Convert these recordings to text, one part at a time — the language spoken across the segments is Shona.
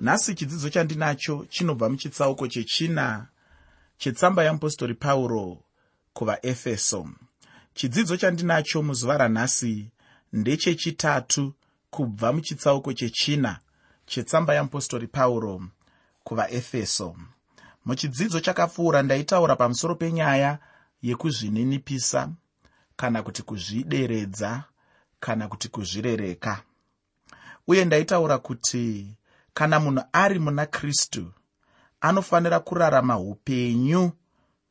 nhasi chidzidzo chandinacho chinobva muchitsauko chechina chetsamba yeapostori pauro kuvaefeso. Chidzidzo chandinacho muzuva ranhasi ndechechitatu kubva muchitsauko chechina chetsamba yeapostori pauro kuvaefeso. Muchidzidzo chakapfuura ndaitaura pamusoro penyaya yekuzvininipisa kana kuti kuzvideredza kana kuti kuzvirereka. Uye ndaitaura kuti kana munhu ari muna kristu anofanira kurarama upenyu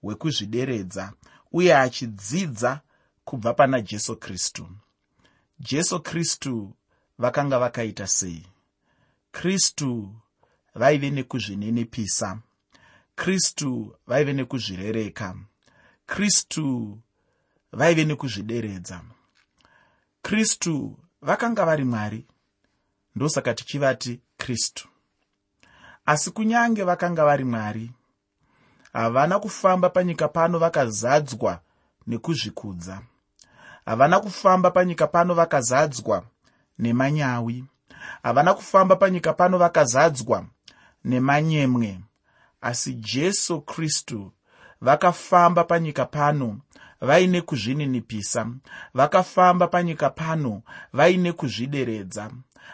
hwekuzvideredza uye achidzidza kubva pana jesu kristu. Jesu kristu vakanga vakaita sei? Kristu vaive nekuzvininipisa. Kristu vaive nekuzvirereka. Kristu vaive nekuzvideredza. Kristu vakanga vari mwari ndosaka tichivati kristu. Asi kunyange vakanga vari mwari havana kufamba panyika pano vakazadzwa nekuzvikudza. Havana kufamba panyika pano vakazadzwa nemanyawi. Havana kufamba panyika pano vakazadzwa nemanyemwe. Asi jesu kristu vakafamba panyika pano vaine kuzvininipisa vakafamba panyika pano vaine kuzvideredza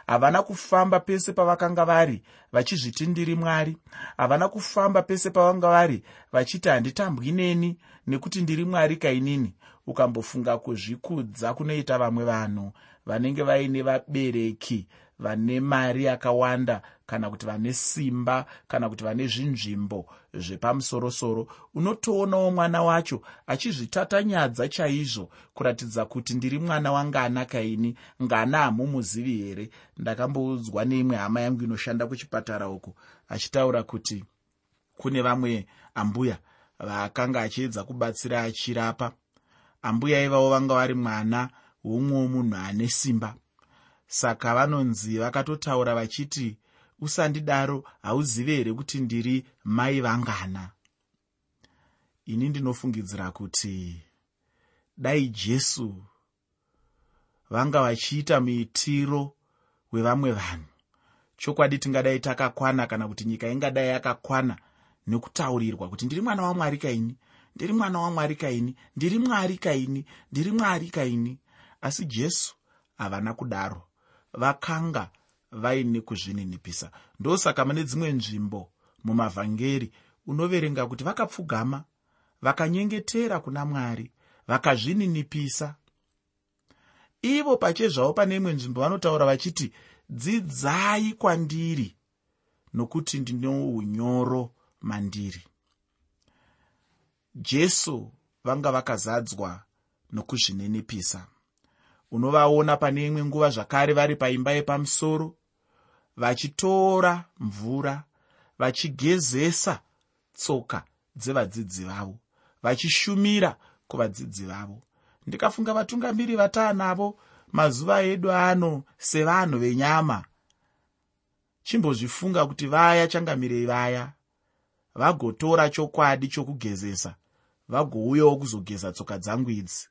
havana kufamba pese pavakanga vari vachizviti ndiri mwari. Havana kufamba pese pavanga vari vachiti handitambwi neni nekuti ndiri mwari kainini ukambofunga kuzvikudza kunoita vamwe vanhu vanenge vaine vabereki vane mari yakawanda kana kuti vane simba kana kuti vane zvinzvimbo zvepamusorosoro unotoonawo mwana wacho achizvitatanyadza chaizvo kuratidza kuti ndiri mwana wangana kaini ngana hamumuzivi here? Ndakamboudzwa neimwe hama yangu inoshanda kuchipatara uku achitaura kuti kune vamwe ambuya vaakanga achiedza kubatsira achirapa. Ambuya ivavo vanga vari mwana womwewo munhu ane simba. Saka vanonzi vakatotaura vachiti usandidaro hauzive here kuti ndiri mai vangana? Ini ndinofungidzira kuti dai jesu vanga vachiita muitiro wevamwe vanhu. Chokwadi tingadai takakwana kana kuti nyika ingadai yakakwana nekutaurirwa kuti ndiri mwana wamwari kaini ndiri mwana wamwari kaini ndiri mwari kaini ndiri mwari kaini. Asi jesu havana kudaro. Vakanga vaine kuzvininipisa. Ndosaka mune dzimwe nzvimbo mumavhangeri unoverenga kuti vakapfugama vakanyengetera kuna mwari vakazvininipisa. Ivo pachezvavo pane imwe nzvimbo vanotaura vachiti dzidzai kwandiri nokuti ndine unyoro mandiri. Jesu vanga vakazadzwa nokuzvininipisa. Unovaona pane imwe nguva zvakare vari paimba yepamusoro vachitora mvura vachigezesa tsoka dzevadzidzi vavo vachishumira kuvadzidzi vavo. Ndikafunga vatungamiri vataanavo mazuva edu ano sevanhu venyama. Chimbozvifunga kuti vaya changamirei vaya? Vagotora chokwadi chokugezesa vagouyawo kuzogeza tsoka dzangu idzi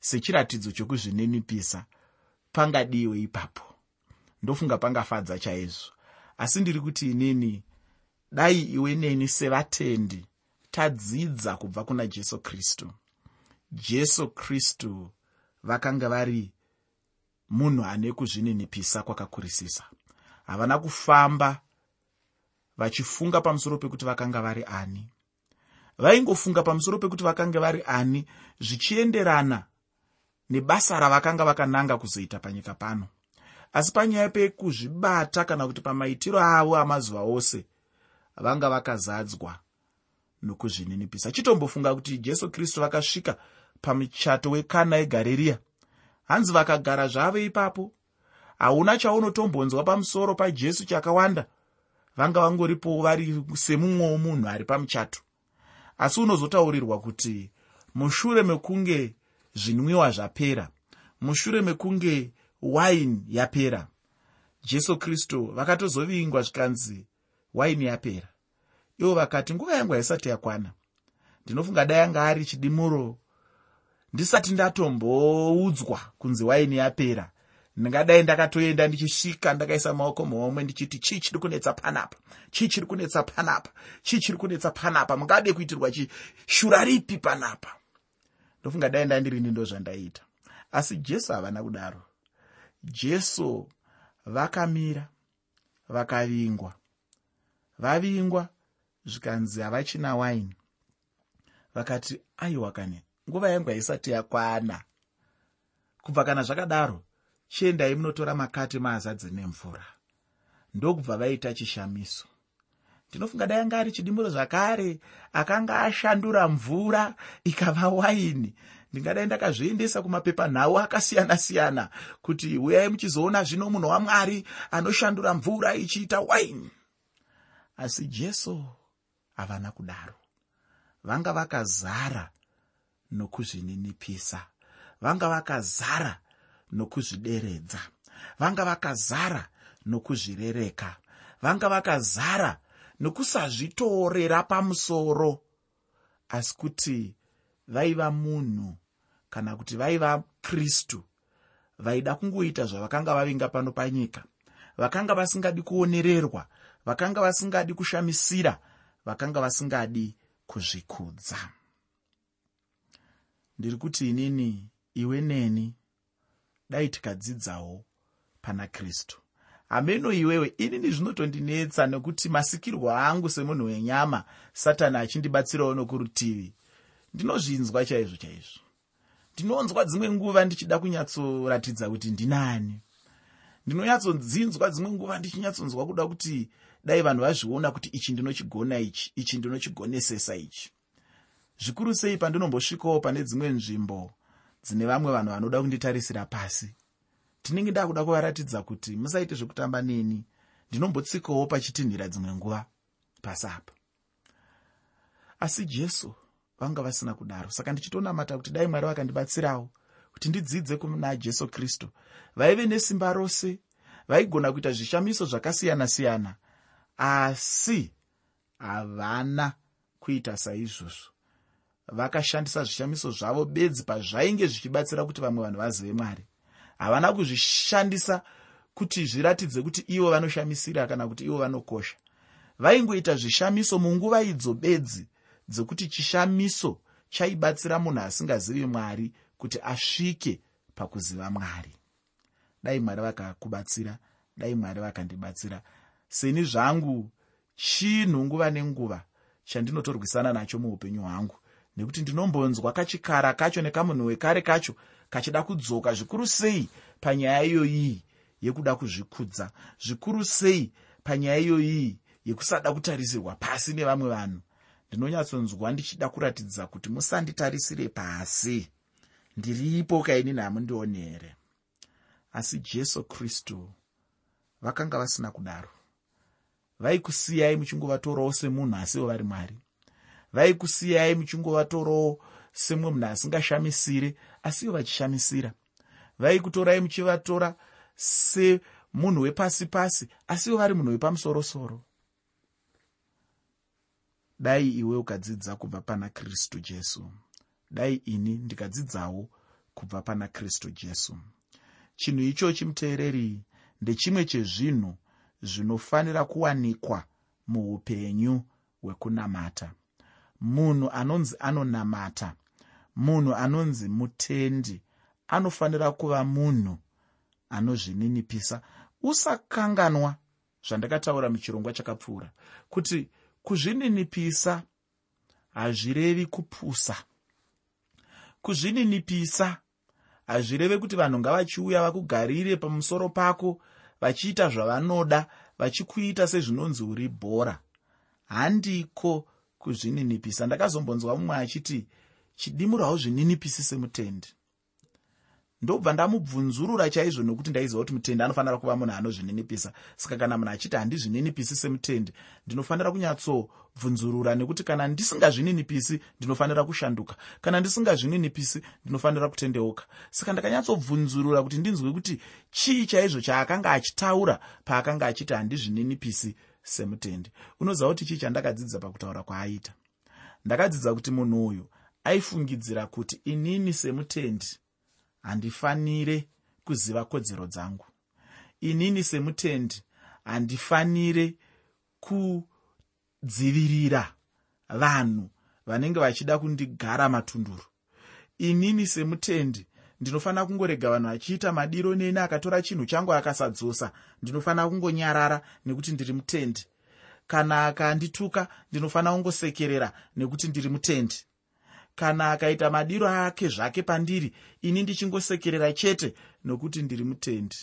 sechiratidzo chokuzvininipisa pangadiwe ipapo ndofunga pangafadza chaizvo. Asi ndiri kuti inini dai iwe neni sevatendi tadzidza kubva kuna jesu kristu. Jesu kristu vakanga vari munhu ane kuzvininipisa kwakakurisisa. Havana kufamba vachifunga pamusoro pekuti vakanga vari ani. Vaingofunga pamusoro pekuti vakanga vari ani zvichienderana nebasa ravakanga vakananga kuzoita panyika pano asi panyaya pekuzvibata kana kuti pamaitiro avo amazuva ose vanga vakazadzwa nokuzvininipisa. Chitombofunga kuti jesu kristu vakasvika pamuchato wekana egaririya hanzi vakagara zvavo ipapo? Hauna chaunotombonzwa pamusoro pajesu chakawanda. Vanga vangoripowo vari semumwe womunhu ari pamuchato. Asi unozotaurirwa kuti mushure mekunge zvinwiwa zvapera mushure mekunge waini yapera. Jesu kristu vakatozovingwa zvikanzi waini yapera. Ivo vakati nguva yangu haisati yakwana. Ndinofunga dai anga ari chidimuro. Ndisati ndatomboudzwa kunzi waini yapera. Ndingadai ndakatoenda ndichisvika ndakaisa maoko muhomwe ndichiti chii chiri kunetsa panapa? Chii chiri kunetsa panapa? Chii chiri kunetsa panapa? Mungade kuitirwa chishura ripi panapa? Ndofunga dai ndandirini ndo zvandaita. Asi jesu havana kudaro jesu vakamira vakavingwa vavingwa zvikanzi havachina waini. Vakati aiwa kane nguva yangu haisati yakwana. Kubva kana zvakadaro chiendai munotora makati maazadze nemvura. Ndokubva vaita chishamiso. Ndinofunga dai anga ari chidimburo zvakare akanga ashandura mvura ikava waini ndingadai ndakazviendesa kumapepanhau akasiyana-siyana kuti uyai muchizoona zvino munhu wamwari anoshandura mvura ichiita waini. Asi jesu havana kudaro. Vanga vakazara nokuzvininipisa. Vanga vakazara nokuzvideredza. Vanga vakazara nokuzvirereka. Vanga vakazara nokusazvitorera pamusoro. Asi kuti vaiva munhu kana kuti vaiva kristu vaida kungoita zvavakanga vavinga pano panyika. Vakanga vasingadi kuonererwa vakanga vasingadi kushamisira vakanga vasingadi kuzvikudza. Ndiri kuti inini iwe neni dai tikadzidzawo pana kristu. Hameno iwewe inini zvinotondinetsa nekuti masikirwo angu semunhu wenyama satani achindibatsirawo nokurutivi. Ndinozvinzwa chaizvo chaizvo ndinonzwa dzimwe nguva ndichida kunyatsoratidza kuti ndinani. Ndinonyatsodzinzwa dzimwe nguva ndichinyatsonzwa kuda kuti dai vanhu vazviona kuti ichi ndinochigona ichi ichi ndinochigonesesa ichi. Zvikuru sei pandinombosvikawo pane dzimwe nzvimbo dzine vamwe vanhu vanoda kunditarisira pasi. Tinenge ndakuda kuvaratidza kuti musaite zvekutamba neni ndinombotsikawo pachitinhira dzimwe nguva pasi apa asi jesu vanga vasina kudaro. Saka ndichitonamata kuti dai mwari vakandibatsirawo kuti ndidzidze kuna jesu kristu. Vaive nesimba rose vaigona kuita zvishamiso zvakasiyana-siyana asi havana kuita saizvozvo. Vakashandisa zvishamiso zvavo bedzi pazvainge zvichibatsira kuti vamwe vanhu vazive mwari. Havana kuzvishandisa kuti zviratidze kuti ivo vanoshamisira kana kuti ivo vanokosha. Vaingoita zvishamiso munguva idzo bedzi dzekuti chishamiso chaibatsira munhu asingazivi mwari kuti asvike pakuziva mwari. Dai mwari vakakubatsira dai mwari vakandibatsira. Seni zvangu chinhu nguva nenguva chandinotorwisana nacho muupenyu hwangu nekuti ndinombonzwa kachikara kacho nekamunhu wekare kacho kachida kudzoka zvikuru sei panyaya iyoyiyi yekuda kuzvikudza zvikuru sei panyaya iyoyiyi yekusada kutarisirwa pasi nevamwe vanhu ndinonyatsonzwa ndichida kuratidza kuti musanditarisire pasi. Ndiripo kainini hamundioni here asi jesu kristu vakanga vasina kudaro vaikusiyai muchingovatorawo semunhu asiwo vari mwari. Vaikusiyai muchingovatorawo semwe munhu asingashamisire asiwo vachishamisira. Vaikutorai muchivatora semunhu wepasi pasi asiwo vari munhu wepamusorosoro dai iwe ukadzidza kubva pana kristu jesu. Dai ini ndikadzidzawo kubva pana kristu jesu. Chinhu ichochi muteereri ndechimwe chezvinhu zvinofanira kuwanikwa muupenyu hwekunamata. Munhu anonzi anonamata munhu anonzi mutendi anofanira kuva munhu anozvininipisa. Usakanganwa zvandakataura muchirongwa chakapfuura kuti kuzvininipisa hazvirevi kupusa. Kuzvininipisa hazvireve kuti vanhu ngavachiuya vakugarire pamusoro pako vachiita zvavanoda vachikuita sezvinonzi uri bhora. Handiko kuzvininipisa? Ndakazombonzwa mumwe achiti chidimuro hauzvininipisi semutendi ndobva ndamubvunzurura chaizvo nokuti ndaiziva kuti mutendi anofanira kuva munhu anozvininipisa. Saka kana munhu achiti handizvininipisi semutendi ndinofanira kunyatsobvunzurura nekuti kana ndisingazvininipisi ndinofanira kushanduka. Kana ndisingazvininipisi ndinofanira kutendeuka. Saka ndakanyatsobvunzurura kuti ndinzwe kuti chii chaizvo chaakanga achitaura paakanga achiti handizvininipisi semutendi. Unoziva kuti chii chandakadzidza pakutaura kwaaita? Ndakadzidza kuti munhu uyu aifungidzira kuti inini semutendi handifanire kuziva kodzero dzangu. Inini semutendi handifanire kudzivirira vanhu vanenge vachida kundigara matunduru. Inini semutendi ndinofanira kungorega vanhu vachiita madiro neni akatora chinhu changu akasadzosa ndinofanira kungonyarara nekuti ndiri mutendi. Kana akandituka ndinofanira kungosekerera nekuti ndiri mutendi kana akaita madiro ake zvake pandiri ini ndichingosekerera chete nokuti ndiri mutendi.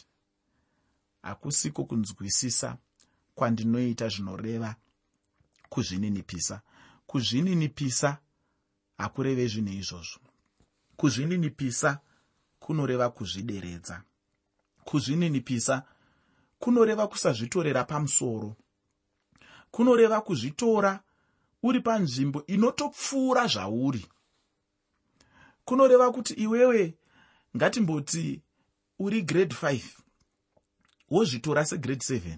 Hakusiko kunzwisisa kwandinoita zvinoreva kuzvininipisa. Kuzvininipisa hakureve zvinhu izvozvo. Kuzvininipisa kunoreva kuzvideredza. Kuzvininipisa kunoreva kusazvitorera pamusoro. Kunoreva kuzvitora uri panzvimbo inotopfuura zvauri kunoreva kuti iwewe ngatimboti uri grade 5 wozvitora segrade 7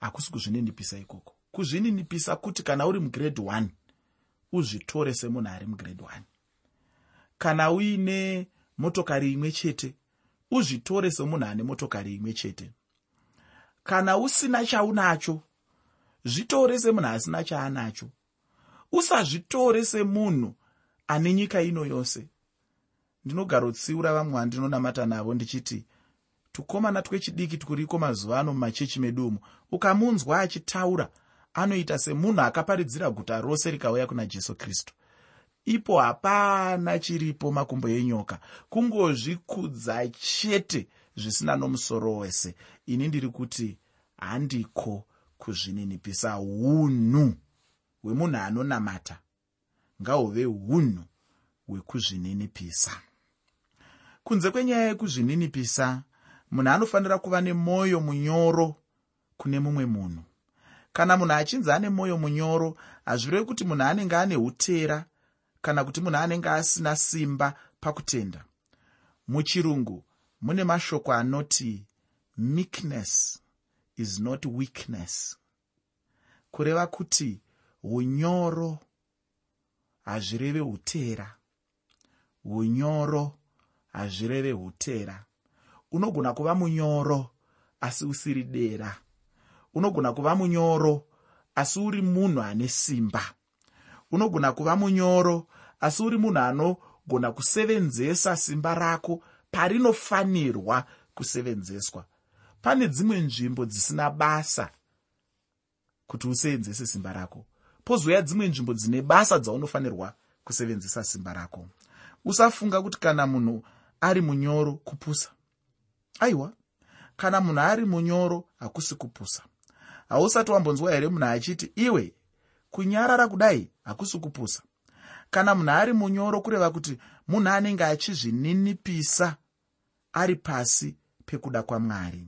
hakusi kuzvininipisa ikoko. Kuzvininipisa kuti kana uri mugrade 1 uzvitore semunhu ari mugrade 1 kana uine motokari imwe chete uzvitore semunhu ane motokari imwe chete. Kana usina chaunacho zvitore semunhu asina chaanacho. Usazvitore semunhu ane nyika ino yose. Ndinogarotsiura vamwe vandinonamata navo ndichiti tukomana twechidiki turiko mazuva ano mumachechi medu umo ukamunzwa achitaura anoita semunhu akaparidzira guta rose rikauya kuna jesu kristu. Ipo hapana chiripo makumbo enyoka. Kungozvikudza chete zvisina nomusoro wese. Ini ndiri kuti handiko kuzvininipisa unhu hwemunhu anonamata ngahuve unhu hwekuzvininipisa. Kunze kwenyaya yekuzvininipisa munhu anofanira kuva nemwoyo munyoro kune mumwe munhu. Kana munhu achinzi ane mwoyo munyoro hazvirevi kuti munhu anenge ane utera kana kuti munhu anenge asina simba pakutenda. Muchirungu mune mashoko anoti meekness is not weakness. Kureva kuti unyoro hazvireve utera unyoro hazvireve utera unogona kuva munyoro asi usiri dera. Unogona kuva munyoro asi uri munhu ane simba. Unogona kuva munyoro asi uri munhu anogona kusevenzesa simba rako parinofanirwa kusevenzeswa. Pane dzimwe nzvimbo dzisina basa kuti usevenzese simba rako pozouya dzimwe nzvimbo dzine basa dzaunofanirwa kusevenzesa simba rako. Usafunga kuti kana munhu ari munyoro kupusa. Aiwa kana munhu ari munyoro hakusi kupusa. Hausati wambonzwa here munhu achiti iwe kunyarara kudai hakusi kupusa. Kana munhu ari munyoro kureva kuti munhu anenge achizvininipisa ari pasi pekuda kwamwari.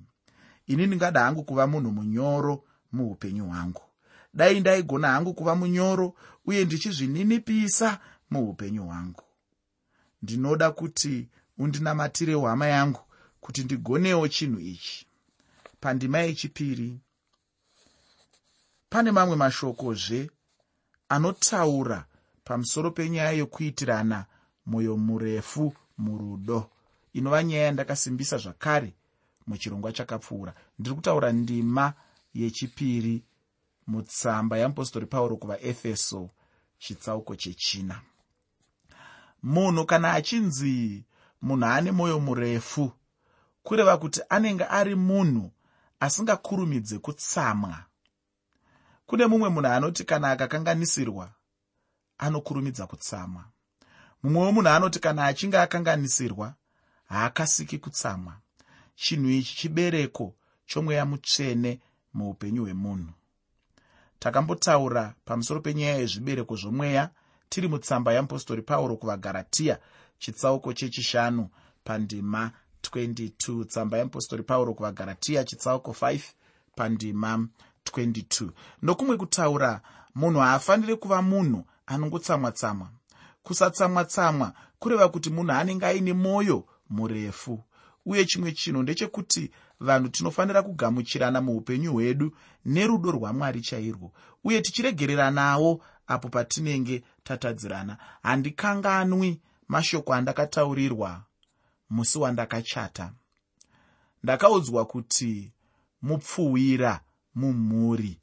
Ini ndingada hangu kuva munhu munyoro muupenyu hwangu dai ndaigona hangu kuva munyoro uye ndichizvininipisa muupenyu hwangu. Ndinoda kuti undinamatire hwama yangu kuti ndigonewo chinhu ichi. Pandima yechipiri pane mamwe mashokozve anotaura pamusoro penyaya yokuitirana mwoyo murefu murudo. Inova nyaya yandakasimbisa zvakare muchirongwa chakapfuura. Ndiri kutaura ndima yechipiri mutsamba yeapostori pauro kuvaefeso chitsauko chechina. Munhu kana achinzi munhu ane mwoyo murefu kureva kuti anenge ari munhu asingakurumidze kutsamwa. Kune mumwe munhu anoti kana akakanganisirwa anokurumidza kutsamwa. Mumwe wemunhu anoti kana achinge akanganisirwa haakasiki kutsamwa. Chinhu ichi chibereko chomweya mutsvene muupenyu hwemunhu takambotaura pamusoro penyaya yezvibereko zvomweya tiri mutsamba yeapostori pauro kuvagaratiya chitsauko chechishanu pandima 22 tsamba yeapostori pauro kuvagaratiya chitsauko 5 pandima 22 nokumwe kutaura munhu haafaniri kuva munhu anongotsamwa-tsamwa. Kusatsamwa-tsamwa kureva kuti munhu anenge aine mwoyo murefu. Uye chimwe chinhu ndechekuti vanhu tinofanira kugamuchirana muupenyu hwedu nerudo rwamwari chairwo uye tichiregereranawo apo patinenge tatadzirana. Handikanganwi mashoko andakataurirwa musi wandakachata. Ndakaudzwa kuti mupfuwira mumhuri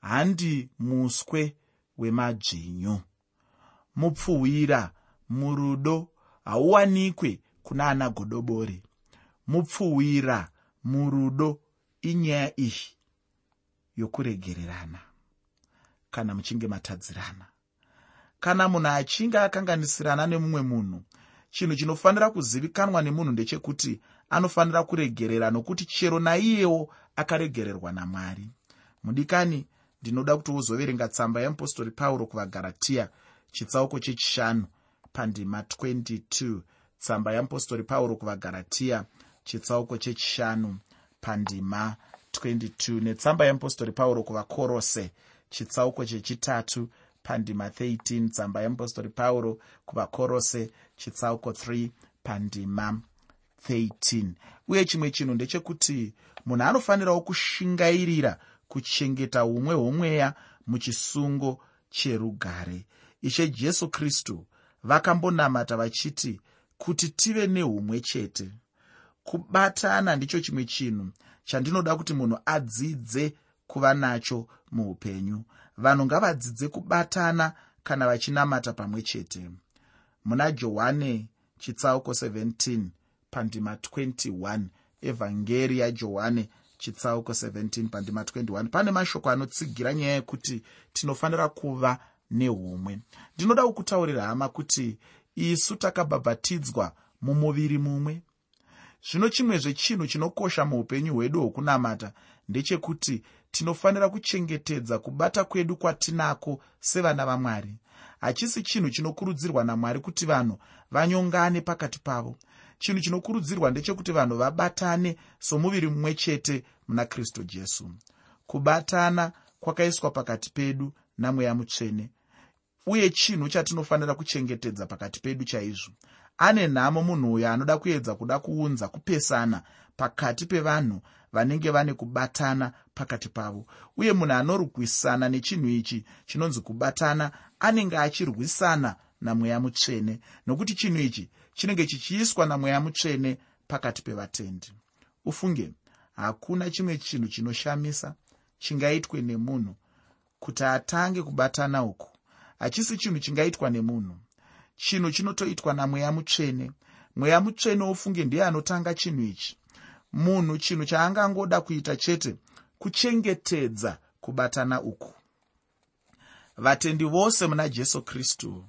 handi muswe wemadzvinyu mupfuwira murudo hauwanikwe kuna ana godobori. Mupfuwira murudo inyaya iyi yokuregererana kana muchinge matadzirana. Kana munhu achinge akanganisirana nemumwe munhu chinhu chinofanira kuzivikanwa nemunhu ndechekuti anofanira kuregerera nokuti chero naiyewo akaregererwa namwari. Mudikani ndinoda kuti uzoverenga tsamba yeapostori pauro kuvagaratiya chitsauko chechishanu pandima 22 tsamba yeapostori pauro kuvagaratiya chitsauko chechishanu pandima 22 netsamba yeapostori pauro kuvakorose chitsauko chechitatu pandima 13 tsamba yeapostori pauro kuvakorose chitsauko 3 pandima 13 uye chimwe chinhu ndechekuti munhu anofanirawo kushingairira kuchengeta umwe hwomweya muchisungo cherugare. Ishe jesu kristu vakambonamata vachiti kuti tive neumwe chete kubatana ndicho chimwe chinhu chandinoda kuti munhu adzidze kuva nacho muupenyu. Vanhu ngavadzidze kubatana kana vachinamata pamwe chete. Muna johani chitsauko 17 pandima 21 evhangeri yajohani chitsauko 17 pandima 21 pane mashoko anotsigira nyaya yekuti tinofanira kuva neumwe ndinoda kukutaurira hama kuti isu takabhabhatidzwa mumuviri mumwe zvino chimwezve chinhu chinokosha muupenyu hwedu hwokunamata ndechekuti tinofanira kuchengetedza kubata kwedu kwatinako sevana vamwari. Hachisi chinhu chinokurudzirwa namwari kuti vanhu vanyongane pakati pavo. Chinhu chinokurudzirwa ndechekuti vanhu vabatane somuviri mumwe chete muna kristu jesu. Kubatana kwakaiswa pakati pedu namweya mutsvene uye chinhu chatinofanira kuchengetedza pakati pedu chaizvo ane nhamo munhu uyo anoda kuedza kuda kuunza kupesana pakati pevanhu vanenge vane kubatana pakati pavo. Uye munhu anorwisana nechinhu ichi chinonzi kubatana anenge achirwisana namweya mutsvene. Nokuti chinhu ichi chinenge chichiiswa namweya mutsvene pakati pevatendi. Ufunge hakuna chimwe chinhu chinoshamisa chingaitwe nemunhu kuti atange kubatana uku. Hachisi chinhu chingaitwa nemunhu chinhu chinotoitwa namweya mutsvene. Mweya mutsvene wofunge ndiye anotanga chinhu ichi. Munhu chinhu chaangangoda kuita chete kuchengetedza kubatana uku. Vatendi vose muna jesu kristu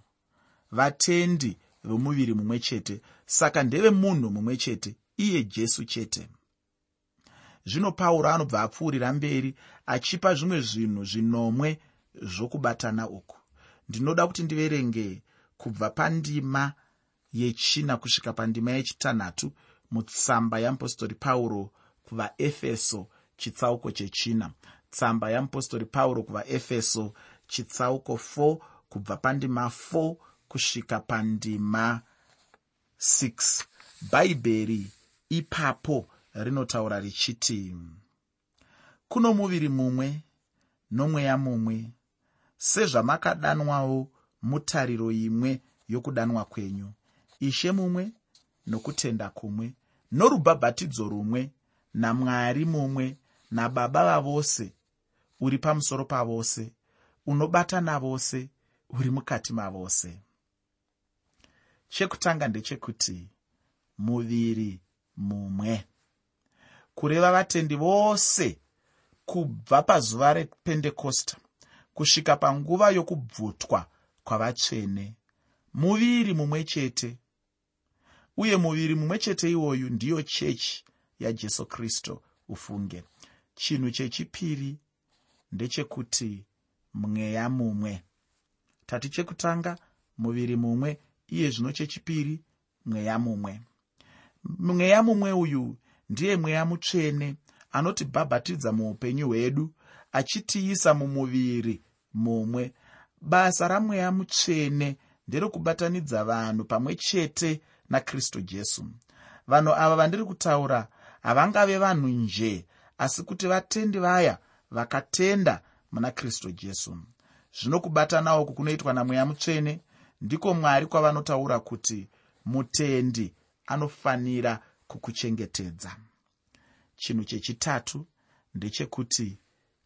vatendi vemuviri mumwe chete saka ndeve munhu mumwe chete iye jesu chete. Zvino pauro anobva apfuurira mberi achipa zvimwe zvinhu zvinomwe zvokubatana uku. Ndinoda kuti ndiverenge kubva pandima yechina kusvika pandima yechitanhatu mutsamba yeapostori pauro kuvaefeso chitsauko chechina. Tsamba yeapostori pauro kuvaefeso chitsauko 4 kubva pandima 4 kusvika pandima 6 bhaibheri ipapo rinotaura richiti kuno muviri mumwe nomweya mumwe sezvamakadanwawo mutariro imwe yokudanwa kwenyu. Ishe mumwe nokutenda kumwe norubhabhatidzo rumwe namwari mumwe nababa vavose uri pamusoro pavose unobata navose uri mukati mavose. Chekutanga ndechekuti muviri mumwe. Kureva vatendi vose kubva pazuva rependekosta kusvika panguva yokubvutwa kwavatsvene. Muviri mumwe chete. Uye muviri mumwe chete iwoyu ndiyo chechi yajesu kristu ufunge. Chinhu chechipiri ndechekuti mweya mumwe. Tati chekutanga muviri mumwe iye zvino chechipiri mweya mumwe. Mweya mumwe uyu ndiye mweya mutsvene anotibhabhatidza muupenyu hwedu achitiisa mumuviri mumwe basa ramweya mutsvene nderekubatanidza vanhu pamwe chete nakristu jesu. Vanhu ava vandiri kutaura havangave vanhu nje asi kuti vatendi vaya vakatenda muna kristu jesu. Zvino kubatana uku kunoitwa namweya mutsvene ndiko mwari kwavanotaura kuti mutendi anofanira kukuchengetedza. Chinhu chechitatu ndechekuti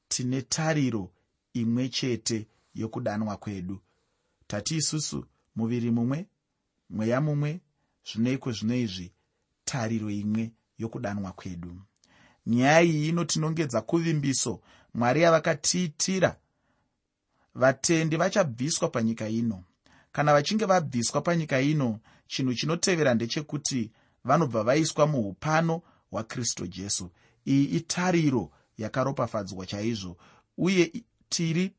tine tariro imwe chete yokudanwa kwedu. Tati isusu muviri mumwe mweya mumwe zvinoiko zvino izvi tariro imwe yokudanwa kwedu. Nyaya iyi inotinongedza kuvimbiso mwari yavakatiitira vatendi vachabviswa panyika ino. Kana vachinge vabviswa panyika ino chinhu chinotevera ndechekuti vanobva vaiswa muupano hwakristu jesu. Iyi itariro yakaropafadzwa chaizvo uye tiri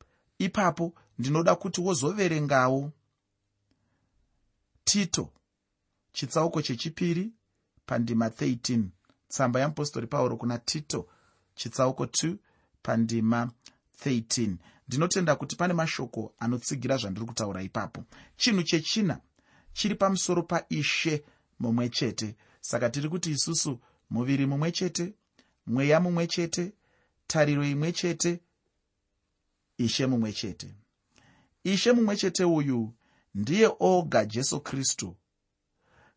ipapo ndinoda kuti wozoverengawo tito chitsauko chechipiri pandima 13 tsamba yeapostori pauro kuna tito chitsauko 2 pandima 13 ndinotenda kuti pane mashoko anotsigira zvandiri kutaura ipapo. Chinhu chechina chiri pamusoro paishe mumwe chete. Saka tiri kuti isusu muviri mumwe chete mweya mumwe chete tariro imwe chete ishe mumwe chete. Ishe mumwe chete uyu ndiye oga jesu kristu.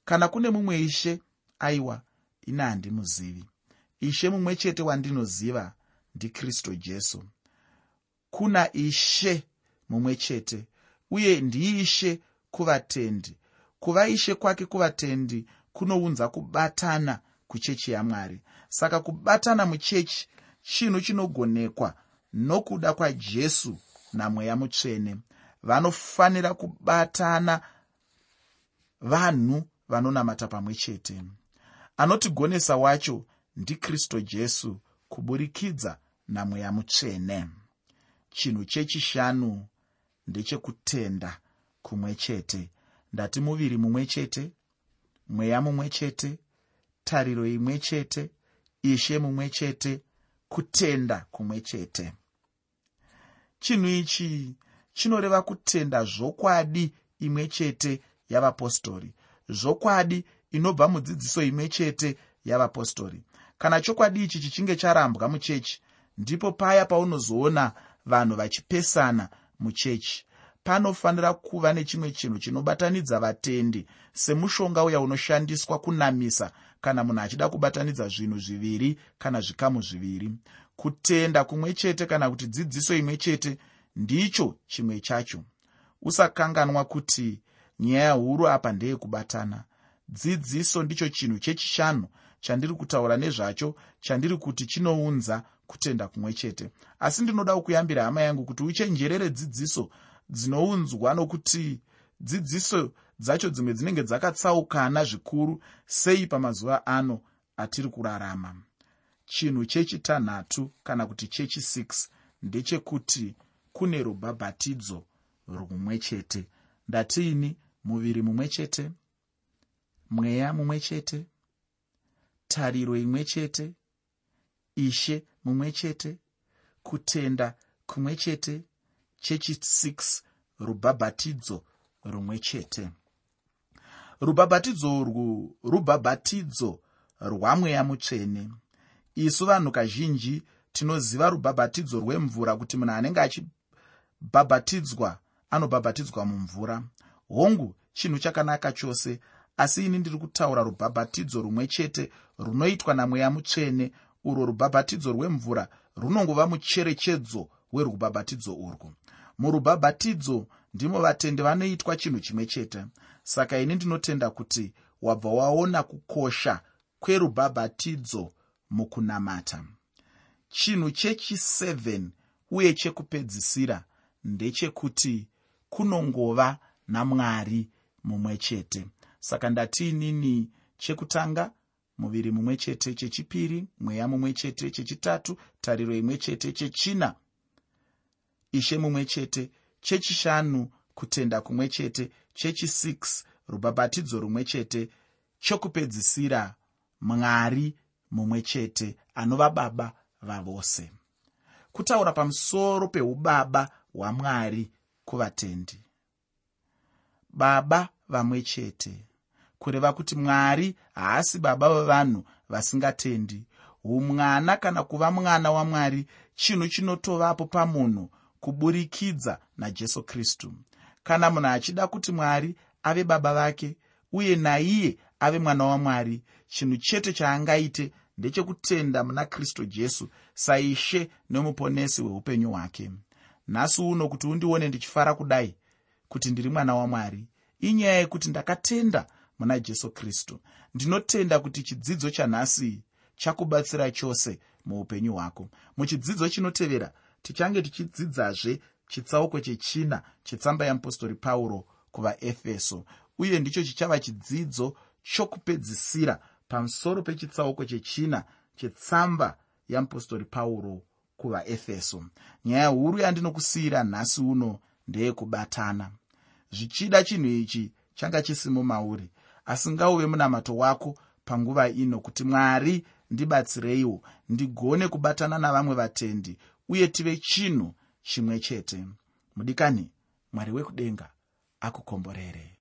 Kana kune mumwe ishe aiwa ine handimuzivi. Ishe mumwe chete wandinoziva ndikristu jesu. Kuna ishe mumwe chete uye ndiishe kuvatendi. Kuva ishe kwake kuvatendi kunounza kubatana kuchechi yamwari saka kubatana muchechi chinhu chinogonekwa nokuda kwajesu namweya mutsvene. Vanofanira kubatana vanhu vanonamata pamwe chete. Anotigonesa wacho ndikristu jesu kuburikidza namweya mutsvene. Chinhu chechishanu ndechekutenda kumwe chete. Ndati muviri mumwe chete mweya mumwe chete tariro imwe chete ishe mumwe chete kutenda kumwe chete chinhu ichi chinoreva kutenda zvokwadi imwe chete yavapostori. Zvokwadi inobva mudzidziso imwe chete yavapostori. Kana chokwadi ichi chichinge charambwa muchechi ndipo paya paunozoona vanhu vachipesana muchechi. Panofanira kuva nechimwe chinhu chinobatanidza vatendi semushonga uya unoshandiswa kunamisa kana munhu achida kubatanidza zvinhu zviviri kana zvikamu zviviri kutenda kumwe chete kana kuti dzidziso imwe chete ndicho chimwe chacho. Usakanganwa kuti nyaya huru apa ndeyekubatana. Dzidziso ndicho chinhu chechishanu chandiri kutaura nezvacho chandiri kuti chinounza kutenda kumwe chete. Asi ndinoda kukuyambira hama yangu kuti uchenjerere dzidziso dzinounzwa nokuti dzidziso dzacho dzimwe dzinenge dzakatsaukana zvikuru sei pamazuva ano atiri kurarama chinhu chechitanhatu kana kuti chechi6 ndechekuti kune rubhabhatidzo rumwe chete ndatiini? Muviri mumwe chete mweya mumwe chete tariro imwe chete ishe mumwe chete kutenda kumwe chete chechi6 rubhabhatidzo rumwe chete rubhabhatidzo urwu rubhabhatidzo rwamweya mutsvene isu vanhu kazhinji tinoziva rubhabhatidzo rwemvura kuti munhu anenge achibhabhatidzwa anobhabhatidzwa mumvura. Hongu chinhu chakanaka chose asi ini ndiri kutaura rubhabhatidzo rumwe chete runoitwa namweya mutsvene. Urwo rubhabhatidzo rwemvura runongova mucherechedzo werubhabhatidzo urwu. Murubhabhatidzo ndimo vatendi vanoitwa chinhu chimwe chete. Saka ini ndinotenda kuti wabva waona kukosha kwerubhabhatidzo mukunamata. Chinhu chechi7 uye chekupedzisira ndechekuti kunongova namwari mumwe chete. Saka ndatiinini chekutanga muviri mumwe chete chechipiri mweya mumwe chete chechitatu tariro imwe chete chechina ishe mumwe chete chechishanu kutenda kumwe chete chechi6 rubhabhatidzo rumwe chete chokupedzisira mwari mumwe chete anova baba vavose. Kutaura pamusoro peubaba hwamwari kuvatendi. Baba vamwe chete kureva kuti mwari haasi baba vavanhu vasingatendi. Umwana kana kuva mwana wamwari chinhu chinotovapo pamunhu kuburikidza najesu kristu. Kana munhu achida kuti mwari ave baba vake uye naiye ave mwana wamwari chinhu chete chaangaite ndechekutenda muna kristu jesu saishe nemuponesi hweupenyu hwake. Nhasi uno kuti undione ndichifara kudai kuti ndiri mwana wamwari inyaya yekuti ndakatenda muna jesu kristu ndinotenda kuti chidzidzo chanhasi chakubatsira chose muupenyu hwako. Muchidzidzo chinotevera tichange tichidzidzazve chitsauko chechina chetsamba yeapostori pauro kuvaefeso uye ndicho chichava chidzidzo chokupedzisira pamusoro pechitsauko chechina chetsamba yeapostori pauro kuvaefeso. Nyaya huru yandinokusiyira nhasi uno ndeyekubatana zvichida chinhu ichi changa chisimo mauri asi ngauve munamato wako panguva ino kuti mwari ndibatsireiwo ndigone kubatana navamwe vatendi uye tive chinhu chimwe chete. Mudikani mwari wekudenga akukomborere